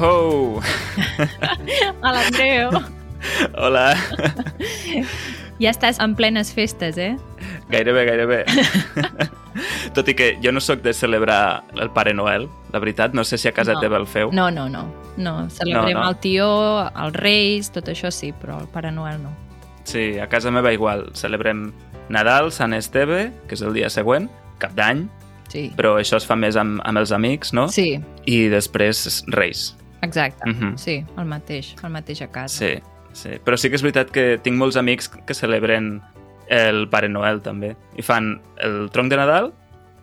ho! Hola, Andreu. Hola! Ja estàs en plenes festes, eh? Gairebé, gairebé. Tot i que jo no sóc de celebrar el Pare Noel, la veritat. No sé si a casa No. teva el feu. No, no, no. No, celebrem No, no. el tió, els reis, tot això sí, però el Pare Noel no. Sí, a casa meva igual. Celebrem Nadal, Sant Esteve, que és el dia següent, cap d'any, Sí. però això es fa més amb, amb els amics, no? Sí, I després Reis. Exacte. Mhm. Sí, el mateix, el mateix a casa. Sí, sí. Però sí que és veritat que tinc molts amics que celebren el Pare Noel, també. I fan el tronc de Nadal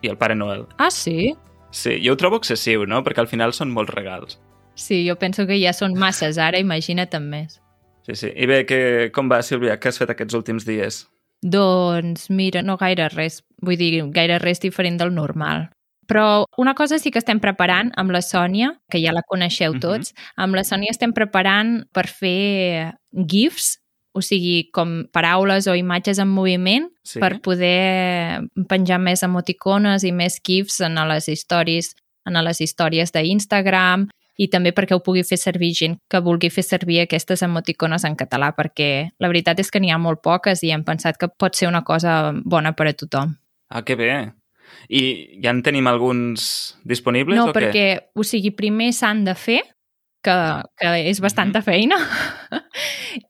i el Pare Noel. Ah, sí? Sí, jo ho trobo excessiu, no? Perquè al final són molts regals. Sí, jo penso que ja són masses ara, imagina't amb més. Sí, sí. I bé, que, com va, Sílvia? Què has fet aquests últims dies? Doncs mira, no gaire res, vull dir, gaire res diferent del normal. Però una cosa sí que estem preparant amb la Sònia, que ja la coneixeu Mhm. tots, amb la Sònia estem preparant per fer GIFs, o sigui, com paraules o imatges en moviment, Sí? per poder penjar més emoticones i més GIFs en les històries, en les històries d'Instagram i també perquè ho pugui fer servir gent que vulgui fer servir aquestes emoticones en català, perquè la veritat és que n'hi ha molt poques i hem pensat que pot ser una cosa bona per a tothom. Ah, que bé. I ja en tenim alguns disponibles no, o què? perquè, o sigui, primer s'han de fer, que, que és bastanta feina,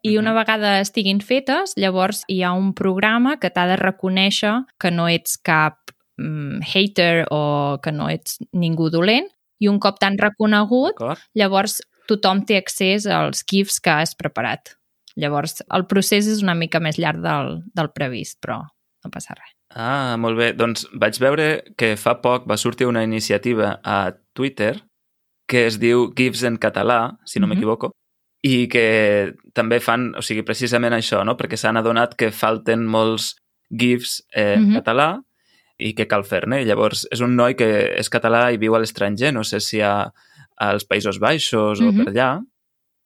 i una Mhm. vegada estiguin fetes, llavors hi ha un programa que t'ha de reconèixer que no ets cap mm, hater o que no ets ningú dolent, i un cop t'han reconegut, llavors tothom té accés als GIFs que has preparat. Llavors, el procés és una mica més llarg del, del previst, però no passa res. Ah, molt bé. Doncs vaig veure que fa poc va sortir una iniciativa a Twitter que es diu GIFs en català, si no Mhm. m'equivoco, i que també fan, o sigui, precisament això, no? perquè s'han adonat que falten molts GIFs eh, en Mhm. català i que cal fer-ne. Llavors, és un noi que és català i viu a l'estranger, no sé si a, als Països Baixos Mhm. o per allà,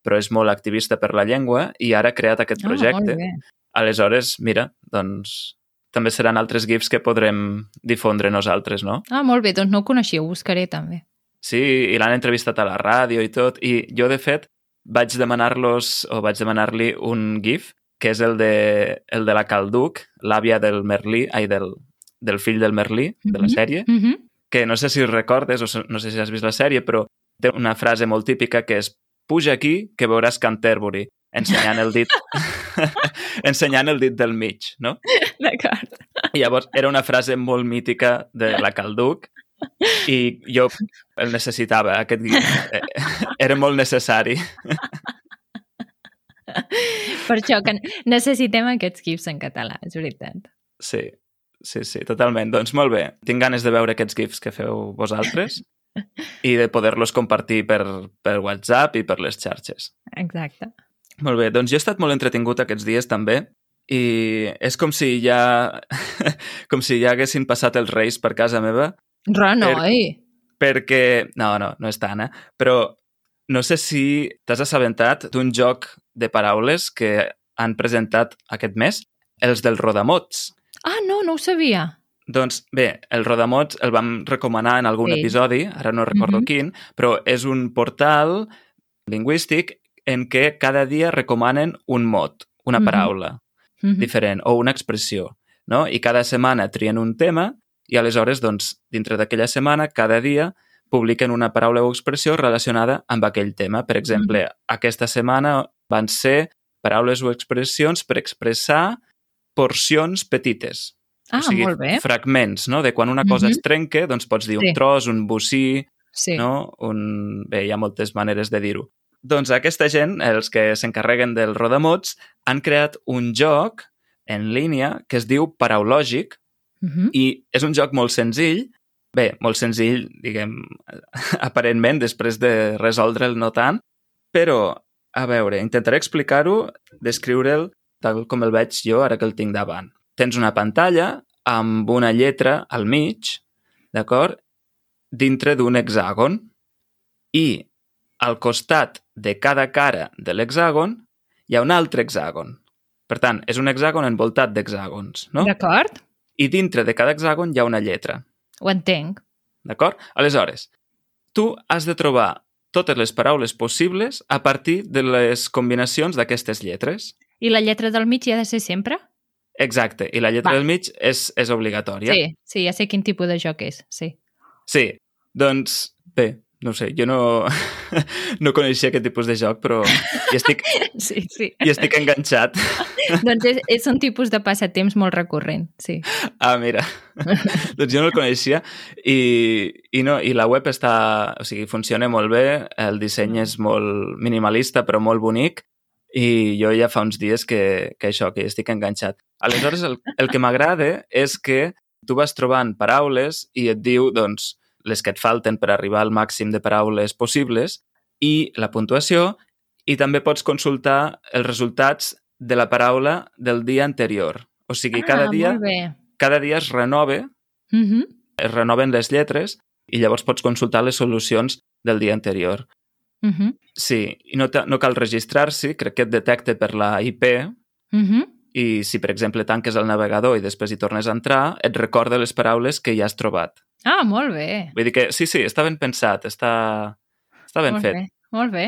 però és molt activista per la llengua i ara ha creat aquest Ah, projecte. bé. Aleshores, mira, doncs també seran altres GIFs que podrem difondre nosaltres, no? Ah, molt bé, doncs no ho coneixia, ho buscaré també. Sí, i l'han entrevistat a la ràdio i tot, i jo, de fet, vaig demanar-los, o vaig demanar-li un GIF, que és el de, el de la Calduc, l'àvia del Merlí, ai, del, del fill del Merlí, de la Mhm. sèrie, Mm -hmm. que no sé si recordes, o no sé si has vist la sèrie, però té una frase molt típica que és puja aquí que veuràs Canterbury, ensenyant el dit ensenyant el dit del mig, no? D'acord. I llavors era una frase molt mítica de la Calduc i jo el necessitava, aquest guió. Eh, Era molt necessari. Per això que necessitem aquests GIFs en català, és veritat. Sí, sí, sí, totalment. Doncs molt bé. Tinc ganes de veure aquests gifs que feu vosaltres i de poder-los compartir per, per WhatsApp i per les xarxes. Exacte. Molt bé, doncs jo he estat molt entretingut aquests dies també i és com si ja com si ja haguessin passat els reis per casa meva Renoi! perquè... No, no, no és tant, eh? Però no sé si t'has assabentat d'un joc de paraules que han presentat aquest mes, els del Rodamots. Ah, no, no ho sabia. Doncs bé, el Rodamots el vam recomanar en algun Sí. episodi, ara no recordo Mhm. quin, però és un portal lingüístic en què cada dia recomanen un mot, una Mhm. paraula Mhm. diferent o una expressió, no? I cada setmana trien un tema i aleshores, doncs, dintre d'aquella setmana, cada dia publiquen una paraula o expressió relacionada amb aquell tema. Per exemple, aquesta setmana van ser paraules o expressions per expressar porcions petites. Ah, o sigui, molt bé. fragments, no? De quan una cosa Mhm. es trenca, doncs pots dir Sí. un tros, un bocí, Sí. no? Un... Bé, hi ha moltes maneres de dir-ho. Doncs aquesta gent, els que s'encarreguen del rodamots, han creat un joc en línia que es diu Paraulògic Mhm. i és un joc molt senzill, bé, molt senzill, diguem, aparentment, després de resoldre'l no tant, però, a veure, intentaré explicar-ho, descriure'l tal com el veig jo ara que el tinc davant. Tens una pantalla amb una lletra al mig, d'acord? Dintre d'un hexàgon i al costat de cada cara de l'hexàgon hi ha un altre hexàgon. Per tant, és un hexàgon envoltat d'hexàgons, no? D'acord? I dintre de cada hexàgon hi ha una lletra, Ho entenc. d'acord? Aleshores, tu has de trobar totes les paraules possibles a partir de les combinacions d'aquestes lletres. I la lletra del mig hi ha de ser sempre? Exacte, i la lletra Va. del mig és, és obligatòria. Sí, sí, ja sé quin tipus de joc és, sí. Sí, doncs bé, no sé, jo no, no coneixia aquest tipus de joc, però hi estic, Sí, sí. hi estic enganxat. doncs és, és un tipus de passatemps molt recurrent, sí. Ah, mira, doncs jo no el coneixia i, i, no, i la web està, o sigui, funciona molt bé, el disseny és molt minimalista però molt bonic i jo ja fa uns dies que, que això, que estic enganxat. Aleshores, el, el que m'agrada és que tu vas trobant paraules i et diu, doncs, les que et falten per arribar al màxim de paraules possibles i la puntuació i també pots consultar els resultats de la paraula del dia anterior. O sigui, cada ah, dia molt bé. cada dia es renova, Mm -hmm. es renoven les lletres i llavors pots consultar les solucions del dia anterior. Mm -hmm. Sí, i no, no cal registrar-s'hi, crec que et detecta per la IP Mm -hmm. i si, per exemple, tanques el navegador i després hi tornes a entrar, et recorda les paraules que ja has trobat. Ah, molt bé. Vull dir que sí, sí, està ben pensat, està, està ben molt fet. bé. Molt bé.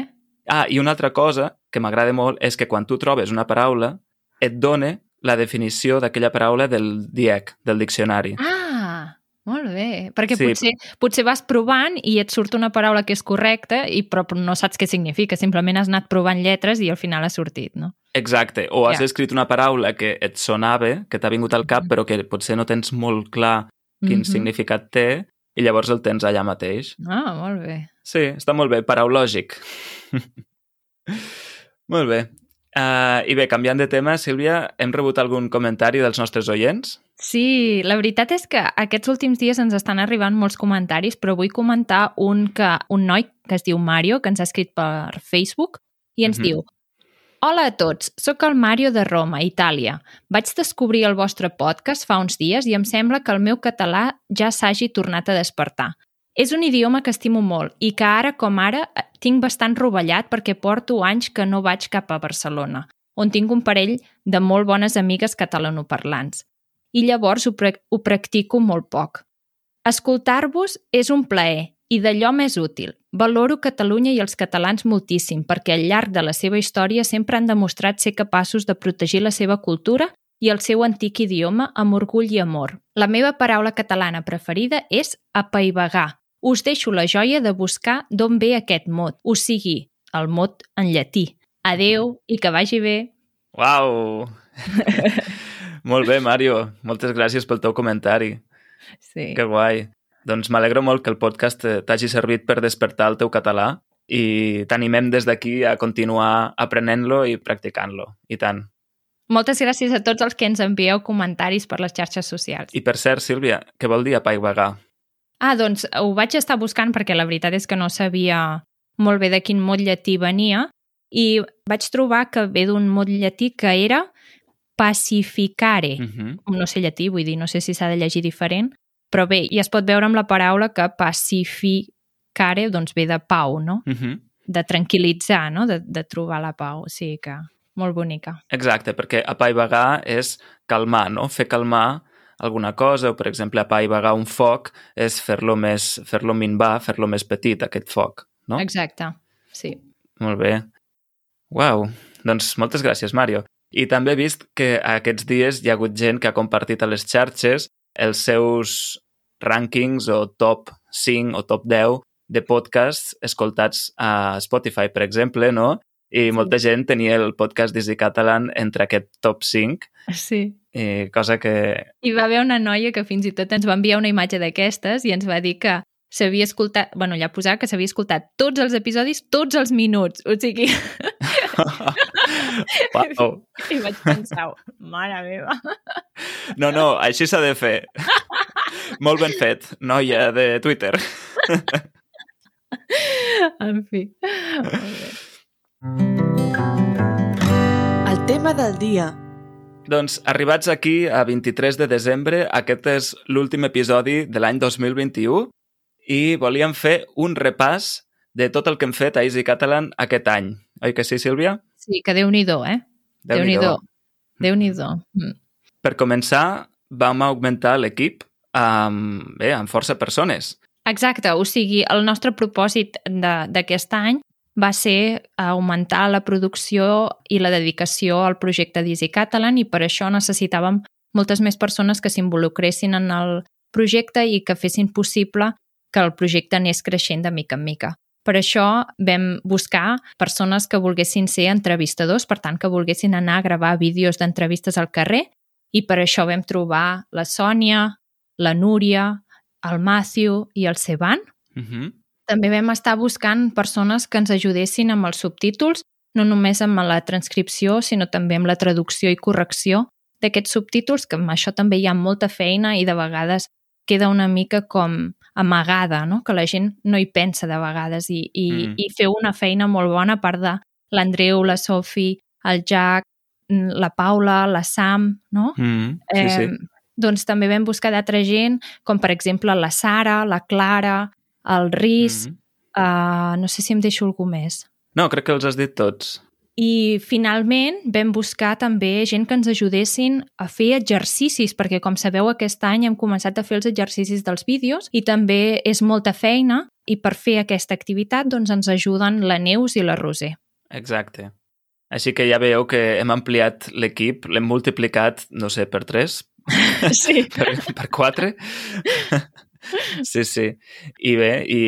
Ah, i una altra cosa que m'agrada molt és que quan tu trobes una paraula, et dona la definició d'aquella paraula del DIEC, del diccionari. Ah, molt bé. Perquè Sí. potser, potser vas provant i et surt una paraula que és correcta, i però no saps què significa. Simplement has anat provant lletres i al final ha sortit, no? Exacte, o has Ja. escrit una paraula que et sonava, que t'ha vingut al cap, però que potser no tens molt clar quin Mhm. significat té, i llavors el tens allà mateix. Ah, molt bé. Sí, està molt bé, paraulògic. molt bé. Uh, I bé, canviant de tema, Sílvia, hem rebut algun comentari dels nostres oients? Sí, la veritat és que aquests últims dies ens estan arribant molts comentaris, però vull comentar un, que, un noi que es diu Mario, que ens ha escrit per Facebook, i ens Mhm. diu Hola a tots, sóc el Mario de Roma, Itàlia. Vaig descobrir el vostre podcast fa uns dies i em sembla que el meu català ja s'hagi tornat a despertar. És un idioma que estimo molt i que ara com ara eh, tinc bastant rovellat perquè porto anys que no vaig cap a Barcelona, on tinc un parell de molt bones amigues catalanoparlants i llavors ho, pra ho practico molt poc. Escoltar-vos és un plaer i d'allò més útil. Valoro Catalunya i els catalans moltíssim perquè al llarg de la seva història sempre han demostrat ser capaços de protegir la seva cultura i el seu antic idioma amb orgull i amor. La meva paraula catalana preferida és apaivagar. Us deixo la joia de buscar d'on ve aquest mot, o sigui, el mot en llatí. Adeu i que vagi bé. Uau! molt bé, Mario. Moltes gràcies pel teu comentari. Sí. Que guai. Doncs m'alegro molt que el podcast eh, t'hagi servit per despertar el teu català i t'animem des d'aquí a continuar aprenent-lo i practicant-lo. I tant. Moltes gràcies a tots els que ens envieu comentaris per les xarxes socials. I per cert, Sílvia, què vol dir apaivagar? Ah, doncs ho vaig estar buscant perquè la veritat és que no sabia molt bé de quin mot llatí venia i vaig trobar que ve d'un mot llatí que era pacificare. Uh -huh. No sé llatí, vull dir, no sé si s'ha de llegir diferent, però bé, i es pot veure amb la paraula que pacificare doncs ve de pau, no? Uh -huh. De tranquil·litzar, no? De, de trobar la pau. O sigui que molt bonica. Exacte, perquè apaivagar és calmar, no? Fer calmar alguna cosa, o per exemple apaivagar un foc és fer-lo més fer-lo minvar, fer-lo més petit, aquest foc, no? Exacte, sí. Molt bé. Uau, doncs moltes gràcies, Mario. I també he vist que aquests dies hi ha hagut gent que ha compartit a les xarxes els seus rànquings o top 5 o top 10 de podcasts escoltats a Spotify, per exemple, no? I molta gent tenia el podcast d'Easy Catalan entre aquest top 5, Sí. i cosa que... Hi va haver una noia que fins i tot ens va enviar una imatge d'aquestes i ens va dir que s'havia escoltat, bueno, allà posava que s'havia escoltat tots els episodis, tots els minuts. O sigui, Uau. i vaig pensar, mare meva. No, no, així s'ha de fer. Molt ben fet, noia de Twitter. En fi. Molt bé. El tema del dia. Doncs arribats aquí, a 23 de desembre, aquest és l'últim episodi de l'any 2021 i volíem fer un repàs de tot el que hem fet a Easy Catalan aquest any. Oi que sí, Sílvia? Sí, que Déu-n'hi-do, eh? Déu-n'hi-do. Déu-n'hi-do. Mm. Per començar, vam augmentar l'equip amb, bé, amb força persones. Exacte, o sigui, el nostre propòsit d'aquest any va ser augmentar la producció i la dedicació al projecte d'Easy Catalan i per això necessitàvem moltes més persones que s'involucressin en el projecte i que fessin possible que el projecte anés creixent de mica en mica. Per això vam buscar persones que volguessin ser entrevistadors, per tant, que volguessin anar a gravar vídeos d'entrevistes al carrer i per això vam trobar la Sònia, la Núria, el Matthew i el Seban. Uh mhm. -huh. També vam estar buscant persones que ens ajudessin amb els subtítols, no només amb la transcripció, sinó també amb la traducció i correcció d'aquests subtítols, que amb això també hi ha molta feina i de vegades queda una mica com amagada, no? que la gent no hi pensa de vegades i, i, mm. i feu una feina molt bona a part de l'Andreu, la Sofi, el Jack, la Paula, la Sam, no? Mm, sí, eh, sí. Doncs també vam buscar d'altra gent, com per exemple la Sara, la Clara, el Riz, mm. uh, no sé si em deixo algú més. No, crec que els has dit tots. I finalment vam buscar també gent que ens ajudessin a fer exercicis, perquè com sabeu aquest any hem començat a fer els exercicis dels vídeos i també és molta feina i per fer aquesta activitat doncs ens ajuden la Neus i la Roser. Exacte. Així que ja veieu que hem ampliat l'equip, l'hem multiplicat, no sé, per 3? Sí. per, per 4? Sí, sí. I bé, i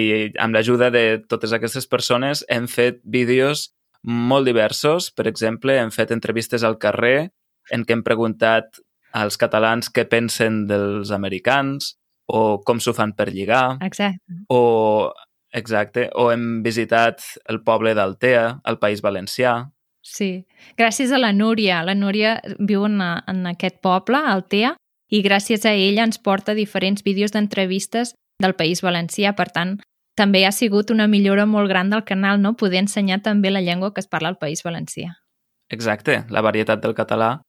amb l'ajuda de totes aquestes persones hem fet vídeos molt diversos. Per exemple, hem fet entrevistes al carrer en què hem preguntat als catalans què pensen dels americans o com s'ho fan per lligar. Exacte. O, exacte, o hem visitat el poble d'Altea, al País Valencià. Sí, gràcies a la Núria. La Núria viu en, en aquest poble, Altea, i gràcies a ella ens porta diferents vídeos d'entrevistes del País Valencià. Per tant, també ha sigut una millora molt gran del canal, no? poder ensenyar també la llengua que es parla al País Valencià. Exacte, la varietat del català,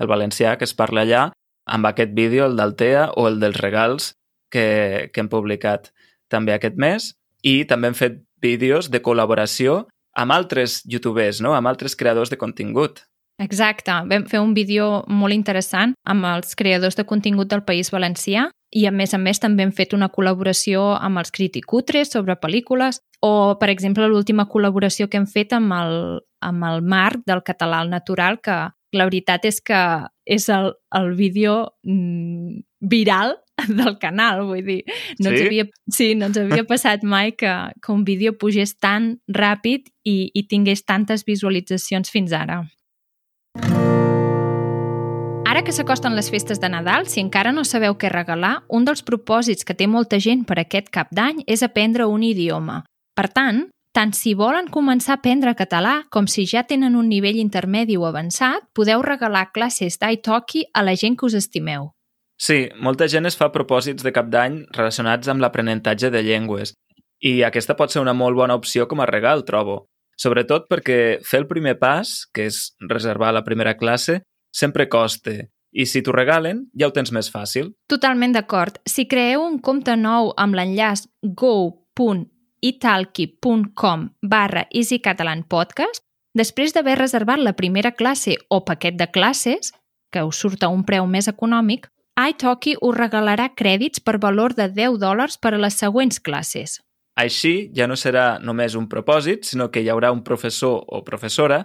el valencià que es parla allà, amb aquest vídeo, el d'Altea o el dels regals que, que hem publicat també aquest mes i també hem fet vídeos de col·laboració amb altres youtubers, no? amb altres creadors de contingut. Exacte, vam fer un vídeo molt interessant amb els creadors de contingut del País Valencià i a més a més també hem fet una col·laboració amb els criticutres sobre pel·lícules o, per exemple, l'última col·laboració que hem fet amb el, amb el Marc del català al natural, que la veritat és que és el, el vídeo mm, viral del canal, vull dir, no sí? ens havia, sí, no ens havia passat mai que, que un vídeo pugés tan ràpid i, i tingués tantes visualitzacions fins ara. Ara que s'acosten les festes de Nadal, si encara no sabeu què regalar, un dels propòsits que té molta gent per aquest cap d'any és aprendre un idioma. Per tant, tant si volen començar a aprendre català com si ja tenen un nivell intermedi o avançat, podeu regalar classes d'italki a la gent que us estimeu. Sí, molta gent es fa propòsits de cap d'any relacionats amb l'aprenentatge de llengües i aquesta pot ser una molt bona opció com a regal, trobo. Sobretot perquè fer el primer pas, que és reservar la primera classe, sempre costa. I si t'ho regalen, ja ho tens més fàcil. Totalment d'acord. Si creeu un compte nou amb l'enllaç go.italki.com barra easycatalanpodcast, després d'haver reservat la primera classe o paquet de classes, que us surt a un preu més econòmic, italki us regalarà crèdits per valor de 10 dòlars per a les següents classes. Així, ja no serà només un propòsit, sinó que hi haurà un professor o professora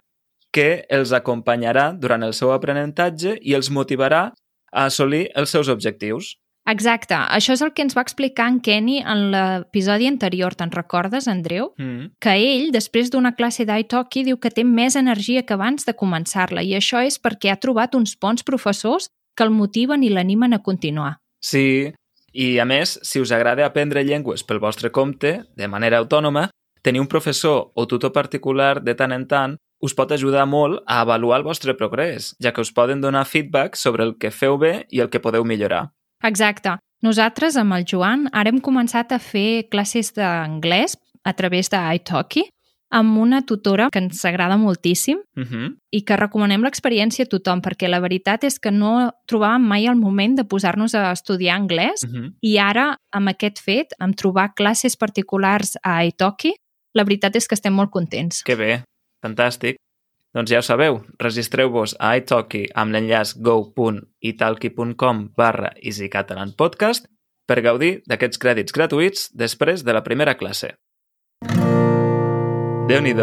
que els acompanyarà durant el seu aprenentatge i els motivarà a assolir els seus objectius. Exacte. Això és el que ens va explicar en Kenny en l'episodi anterior. Te'n recordes, Andreu? Mm. Que ell, després d'una classe d'italki, diu que té més energia que abans de començar-la i això és perquè ha trobat uns bons professors que el motiven i l'animen a continuar. Sí, i a més, si us agrada aprendre llengües pel vostre compte, de manera autònoma, tenir un professor o tutor particular de tant en tant us pot ajudar molt a avaluar el vostre progrés, ja que us poden donar feedback sobre el que feu bé i el que podeu millorar. Exacte. Nosaltres, amb el Joan, ara hem començat a fer classes d'anglès a través d'italki amb una tutora que ens agrada moltíssim uh -huh. i que recomanem l'experiència a tothom, perquè la veritat és que no trobàvem mai el moment de posar-nos a estudiar anglès uh -huh. i ara, amb aquest fet, amb trobar classes particulars a Italki, la veritat és que estem molt contents. Que bé. Fantàstic. Doncs ja ho sabeu, registreu-vos a italki amb l'enllaç go.italki.com barra easycatalanpodcast per gaudir d'aquests crèdits gratuïts després de la primera classe. Déu nhi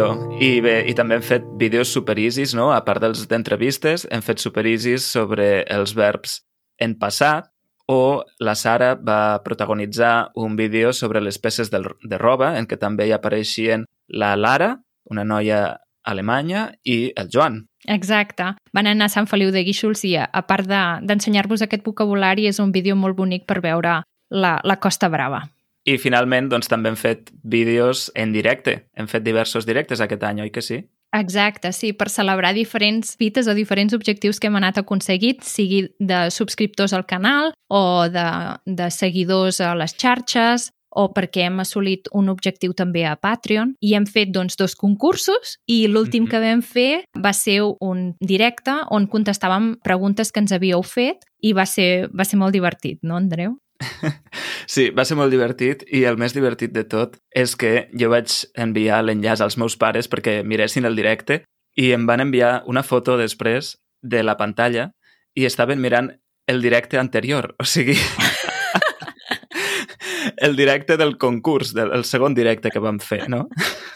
I bé, i també hem fet vídeos super easys, no? A part dels d'entrevistes, hem fet super easys sobre els verbs en passat, o la Sara va protagonitzar un vídeo sobre les peces de, de roba en què també hi apareixien la Lara, una noia alemanya, i el Joan. Exacte. Van anar a Sant Feliu de Guíxols i, a part d'ensenyar-vos de, aquest vocabulari, és un vídeo molt bonic per veure la, la Costa Brava. I finalment, doncs, també hem fet vídeos en directe. Hem fet diversos directes aquest any, oi que sí? Exacte, sí, per celebrar diferents fites o diferents objectius que hem anat aconseguit, sigui de subscriptors al canal o de, de seguidors a les xarxes o perquè hem assolit un objectiu també a Patreon i hem fet doncs, dos concursos i l'últim mm -hmm. que vam fer va ser un directe on contestàvem preguntes que ens havíeu fet i va ser, va ser molt divertit, no, Andreu? Sí, va ser molt divertit i el més divertit de tot és que jo vaig enviar l'enllaç als meus pares perquè miressin el directe i em van enviar una foto després de la pantalla i estaven mirant el directe anterior. O sigui, el directe del concurs, del, el segon directe que vam fer, no?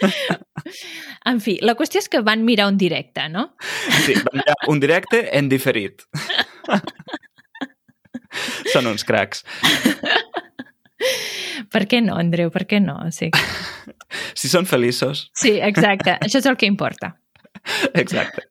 En fi, la qüestió és que van mirar un directe, no? Sí, van mirar un directe en diferit. Són uns cracs. Per què no, Andreu? Per què no? Sí. Si són feliços. Sí, exacte. Això és el que importa. Exacte.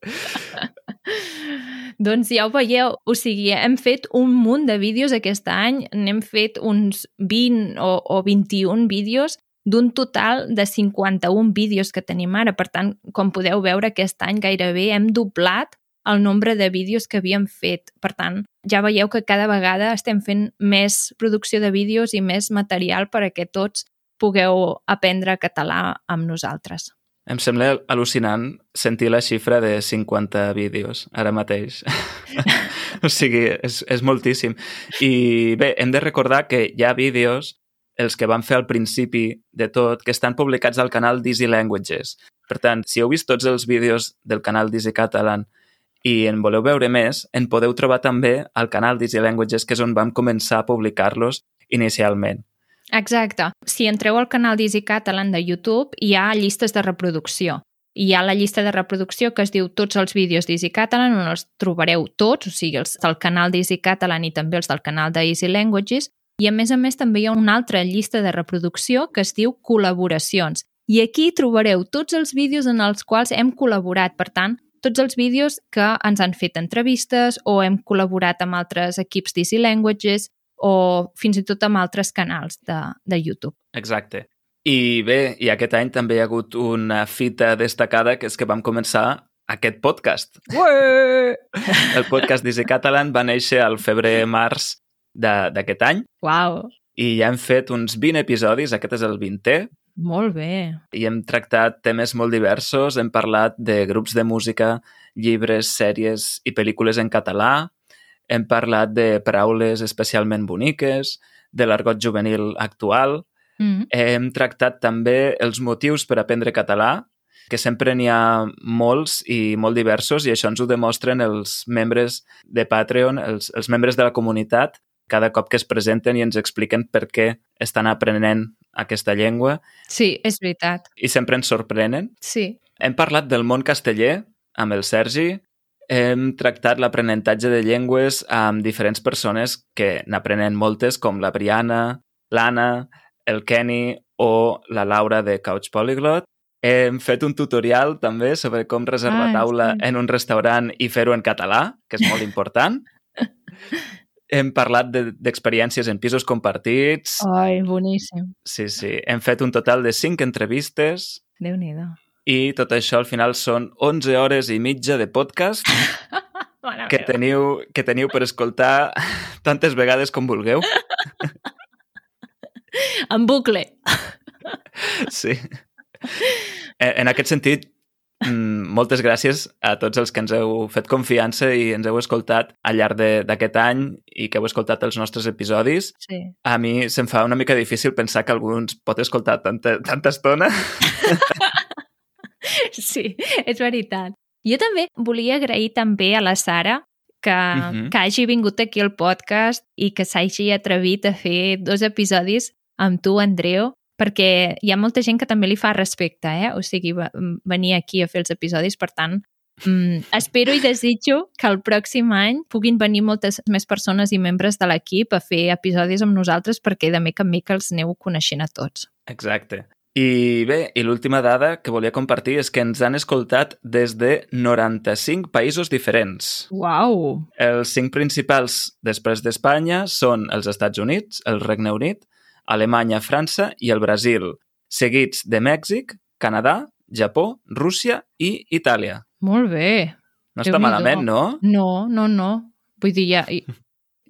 Doncs ja ho veieu, o sigui, hem fet un munt de vídeos aquest any, n'hem fet uns 20 o, o 21 vídeos d'un total de 51 vídeos que tenim ara. Per tant, com podeu veure, aquest any gairebé hem doblat el nombre de vídeos que havíem fet. Per tant, ja veieu que cada vegada estem fent més producció de vídeos i més material per a que tots pugueu aprendre català amb nosaltres. Em sembla al·lucinant sentir la xifra de 50 vídeos ara mateix. o sigui, és, és moltíssim. I bé, hem de recordar que hi ha vídeos, els que vam fer al principi de tot, que estan publicats al canal d'Easy Languages. Per tant, si heu vist tots els vídeos del canal d'Easy Catalan i en voleu veure més, en podeu trobar també al canal d'Easy Languages, que és on vam començar a publicar-los inicialment. Exacte. Si entreu al canal d'Easy Catalan de YouTube, hi ha llistes de reproducció. Hi ha la llista de reproducció que es diu tots els vídeos d'Easy Catalan, on els trobareu tots, o sigui, els del canal d'Easy Catalan i també els del canal d'Easy Languages, i a més a més també hi ha una altra llista de reproducció que es diu col·laboracions. I aquí trobareu tots els vídeos en els quals hem col·laborat. Per tant, tots els vídeos que ens han fet entrevistes o hem col·laborat amb altres equips d'Easy Languages o fins i tot amb altres canals de, de YouTube. Exacte. I bé, i aquest any també hi ha hagut una fita destacada, que és que vam començar aquest podcast. Ué! El podcast d'Easy Catalan va néixer al febrer-març d'aquest any. Wow. I ja hem fet uns 20 episodis, aquest és el 20è. Molt bé. I hem tractat temes molt diversos, hem parlat de grups de música, llibres, sèries i pel·lícules en català, hem parlat de paraules especialment boniques, de l'argot juvenil actual. Mm. Hem tractat també els motius per aprendre català, que sempre n'hi ha molts i molt diversos i això ens ho demostren els membres de Patreon, els, els membres de la comunitat, cada cop que es presenten i ens expliquen per què estan aprenent aquesta llengua. Sí, és veritat. I sempre ens sorprenen. Sí. Hem parlat del món casteller amb el Sergi, hem tractat l'aprenentatge de llengües amb diferents persones que n'aprenen moltes, com la Briana, l'Anna, el Kenny o la Laura de Couch Polyglot. Hem fet un tutorial també sobre com reservar ah, taula sí. en un restaurant i fer-ho en català, que és molt important. Hem parlat d'experiències de, en pisos compartits. Ai, boníssim. Sí, sí. Hem fet un total de cinc entrevistes. déu nhi i tot això al final són 11 hores i mitja de podcast que teniu, que teniu per escoltar tantes vegades com vulgueu. En bucle. Sí. En aquest sentit, mm, moltes gràcies a tots els que ens heu fet confiança i ens heu escoltat al llarg d'aquest any i que heu escoltat els nostres episodis. Sí. A mi se'm fa una mica difícil pensar que algú ens pot escoltar tanta, tanta estona. Sí, és veritat. Jo també volia agrair també a la Sara que, uh Mhm. -huh. que hagi vingut aquí al podcast i que s'hagi atrevit a fer dos episodis amb tu, Andreu, perquè hi ha molta gent que també li fa respecte, eh? O sigui, va- venir aquí a fer els episodis, per tant, mm, espero i desitjo que el pròxim any puguin venir moltes més persones i membres de l'equip a fer episodis amb nosaltres perquè de mica en mica els aneu coneixent a tots. Exacte. I bé, i l'última dada que volia compartir és que ens han escoltat des de 95 països diferents. Uau! Els cinc principals després d'Espanya són els Estats Units, el Regne Unit, Alemanya, França i el Brasil, seguits de Mèxic, Canadà, Japó, Rússia i Itàlia. Molt bé. No està Déu-n'hi-do. malament, no? No, no, no. Vull dir, ja,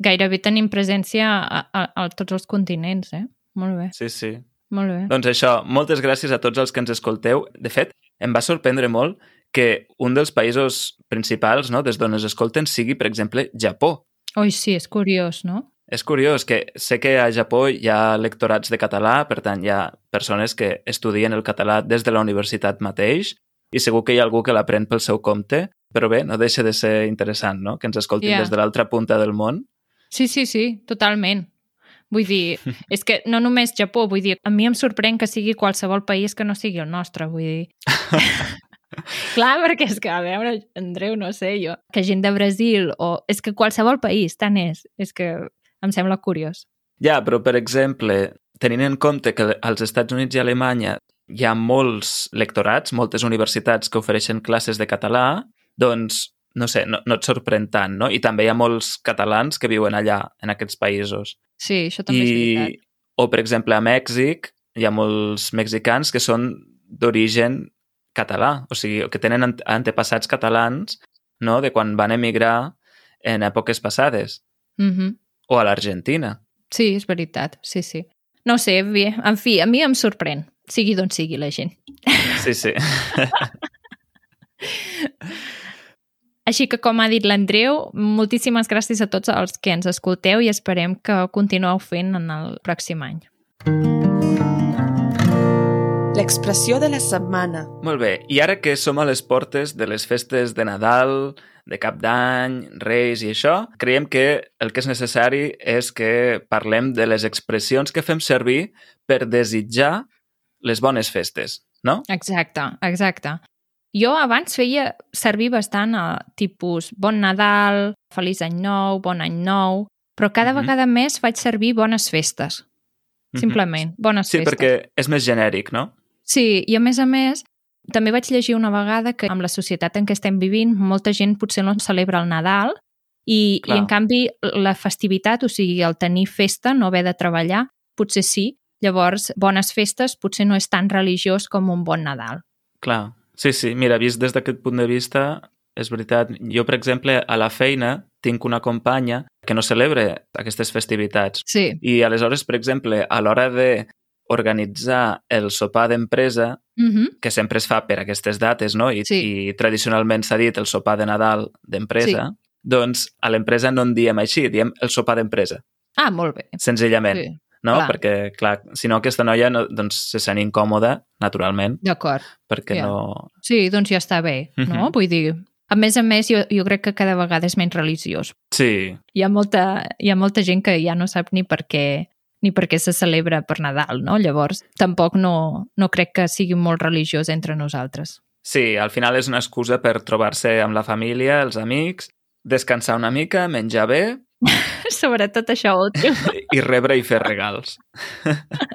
gairebé tenim presència a, a, a tots els continents, eh? Molt bé, Sí, sí. molt bé. Doncs això, moltes gràcies a tots els que ens escolteu. De fet, em va sorprendre molt que un dels països principals no, des d'on es escolten sigui, per exemple, Japó. Oi, sí, és curiós, no? És curiós que sé que a Japó hi ha lectorats de català, per tant hi ha persones que estudien el català des de la universitat mateix i segur que hi ha algú que l'aprèn pel seu compte, però bé, no deixa de ser interessant, no?, que ens escoltin Ja. des de l'altra punta del món. Sí, sí, sí, totalment. Vull dir, és que no només Japó, vull dir, a mi em sorprèn que sigui qualsevol país que no sigui el nostre, vull dir. Clar, perquè és que, a veure, Andreu, no sé jo, que gent de Brasil o... És que qualsevol país, tant és. És que em sembla curiós. Ja, però, per exemple, tenint en compte que als Estats Units i Alemanya hi ha molts lectorats, moltes universitats que ofereixen classes de català, doncs, no sé, no, no et sorprèn tant, no? I també hi ha molts catalans que viuen allà, en aquests països. Sí, això també és veritat. o, per exemple, a Mèxic hi ha molts mexicans que són d'origen català, o sigui, que tenen ante- antepassats catalans, no?, de quan van emigrar en èpoques passades, Mm -hmm. O a l'Argentina. Sí, és veritat, sí, sí. No sé, bé, en fi, a mi em sorprèn, sigui d'on sigui la gent. Sí, sí. Així que, com ha dit l'Andreu, moltíssimes gràcies a tots els que ens escolteu i esperem que continueu fent en el pròxim any. L'expressió de la setmana. Molt bé, i ara que som a les portes de les festes de Nadal, de Cap d'Any, Reis i això, creiem que el que és necessari és que parlem de les expressions que fem servir per desitjar les bones festes, no? Exacte, exacte. Jo abans feia servir bastant a tipus Bon Nadal, Feliç Any Nou, Bon Any Nou, però cada Mhm. vegada més faig servir Bones Festes. Simplement, Bones Sí, Festes. perquè és més genèric, no? Sí, i a més a més, també vaig llegir una vegada que amb la societat en què estem vivint, molta gent potser no celebra el Nadal i, Clar. i en canvi la festivitat, o sigui, el tenir festa, no haver de treballar, potser sí. Llavors, bones festes potser no és tan religiós com un bon Nadal. Clar. Sí, sí, mira, vist des d'aquest punt de vista, és veritat. Jo, per exemple, a la feina tinc una companya que no celebra aquestes festivitats. Sí. I aleshores, per exemple, a l'hora de organitzar el sopar d'empresa, Mm -hmm. que sempre es fa per aquestes dates, no? I, Sí. i tradicionalment s'ha dit el sopar de Nadal d'empresa, sí. doncs a l'empresa no en diem així, diem el sopar d'empresa, Ah, molt bé. senzillament. Sí. No? clar. Perquè, clar, si no aquesta noia no, doncs se sent incòmoda, naturalment, D'acord. perquè Ja. no... Sí, doncs ja està bé, no? Vull dir, a més a més, jo, jo crec que cada vegada és menys religiós. Sí, Hi ha, molta, hi ha molta gent que ja no sap ni per què ni per què se celebra per Nadal, no? Llavors, tampoc no, no crec que sigui molt religiós entre nosaltres. sí, al final és una excusa per trobar-se amb la família, els amics, descansar una mica, menjar bé Sobretot això últim. i rebre i fer regals.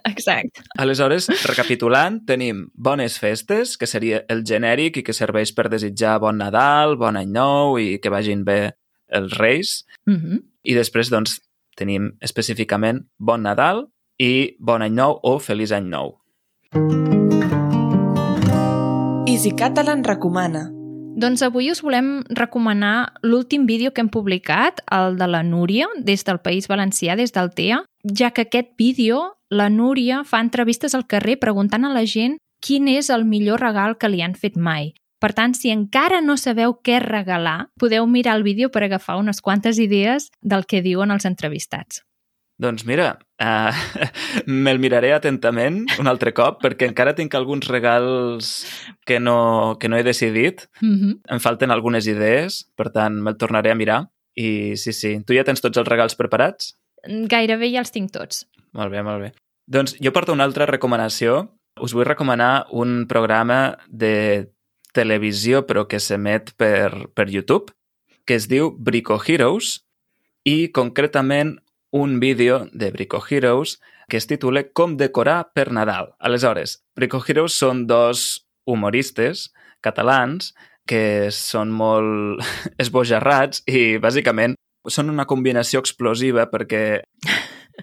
Exacte. Aleshores, recapitulant, tenim bones festes, que seria el genèric i que serveix per desitjar bon Nadal, bon any nou i que vagin bé els reis. Mm -hmm. I després, doncs, tenim específicament bon Nadal i bon any nou o feliç any nou. Easy Catalan recomana. Doncs avui us volem recomanar l'últim vídeo que hem publicat, el de la Núria, des del País Valencià, des del TEA, ja que aquest vídeo, la Núria fa entrevistes al carrer preguntant a la gent quin és el millor regal que li han fet mai. Per tant, si encara no sabeu què regalar, podeu mirar el vídeo per agafar unes quantes idees del que diuen els entrevistats. Doncs mira, uh, me'l miraré atentament un altre cop perquè encara tinc alguns regals que no, que no he decidit. Mm -hmm. Em falten algunes idees, per tant, me'l tornaré a mirar. I sí, sí. Tu ja tens tots els regals preparats? Gairebé ja els tinc tots. Molt bé, molt bé. Doncs jo porto una altra recomanació. Us vull recomanar un programa de televisió, però que s'emet per, per YouTube, que es diu Brico Heroes, i concretament un vídeo de Brico Heroes que es titula Com decorar per Nadal. Aleshores, Brico Heroes són dos humoristes catalans que són molt esbojarrats i, bàsicament, són una combinació explosiva perquè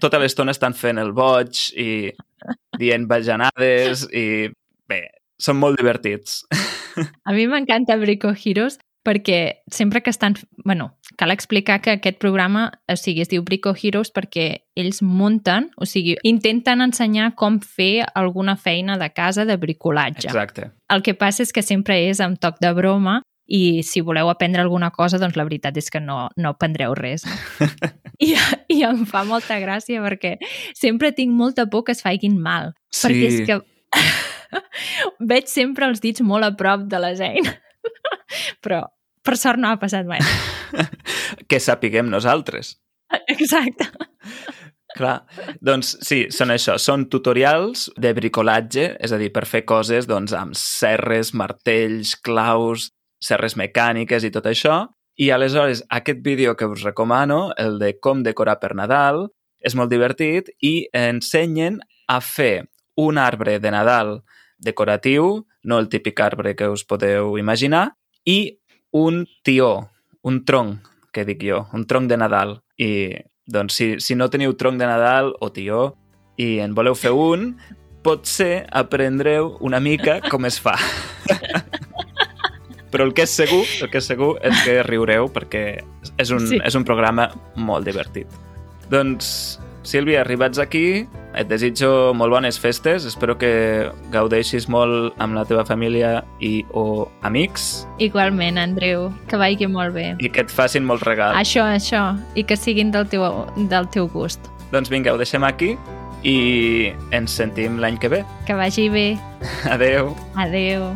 tota l'estona estan fent el boig i dient bajanades i, bé, són molt divertits. A mi m'encanta Brico Heroes perquè sempre que estan... bueno, cal explicar que aquest programa, o sigui, es diu Brico Heroes perquè ells munten, o sigui, intenten ensenyar com fer alguna feina de casa de bricolatge. Exacte. El que passa és que sempre és amb toc de broma i si voleu aprendre alguna cosa, doncs la veritat és que no, no aprendreu res. I, I em fa molta gràcia perquè sempre tinc molta por que es faiguin mal. Sí. Perquè és que veig sempre els dits molt a prop de les eines. Però per sort no ha passat mai. que sapiguem nosaltres. Exacte. Clar, doncs sí, són això, són tutorials de bricolatge, és a dir, per fer coses doncs, amb serres, martells, claus, serres mecàniques i tot això. I aleshores aquest vídeo que us recomano, el de com decorar per Nadal, és molt divertit i ensenyen a fer un arbre de Nadal decoratiu, no el típic arbre que us podeu imaginar, i un tió, un tronc, que dic jo, un tronc de Nadal. I doncs si, si no teniu tronc de Nadal o tió i en voleu fer un, potser aprendreu una mica com es fa. Però el que és segur, el que és segur és que riureu perquè és un, Sí. és un programa molt divertit. Doncs, Sílvia, arribats aquí, et desitjo molt bones festes. Espero que gaudeixis molt amb la teva família i o amics Igualment, Andreu, que vagi molt bé. i que et facin molts regals. Això, això, i que siguin del teu, del teu gust. Doncs vinga, ho deixem aquí i ens sentim l'any que ve. Que vagi bé. Adeu! Adeu.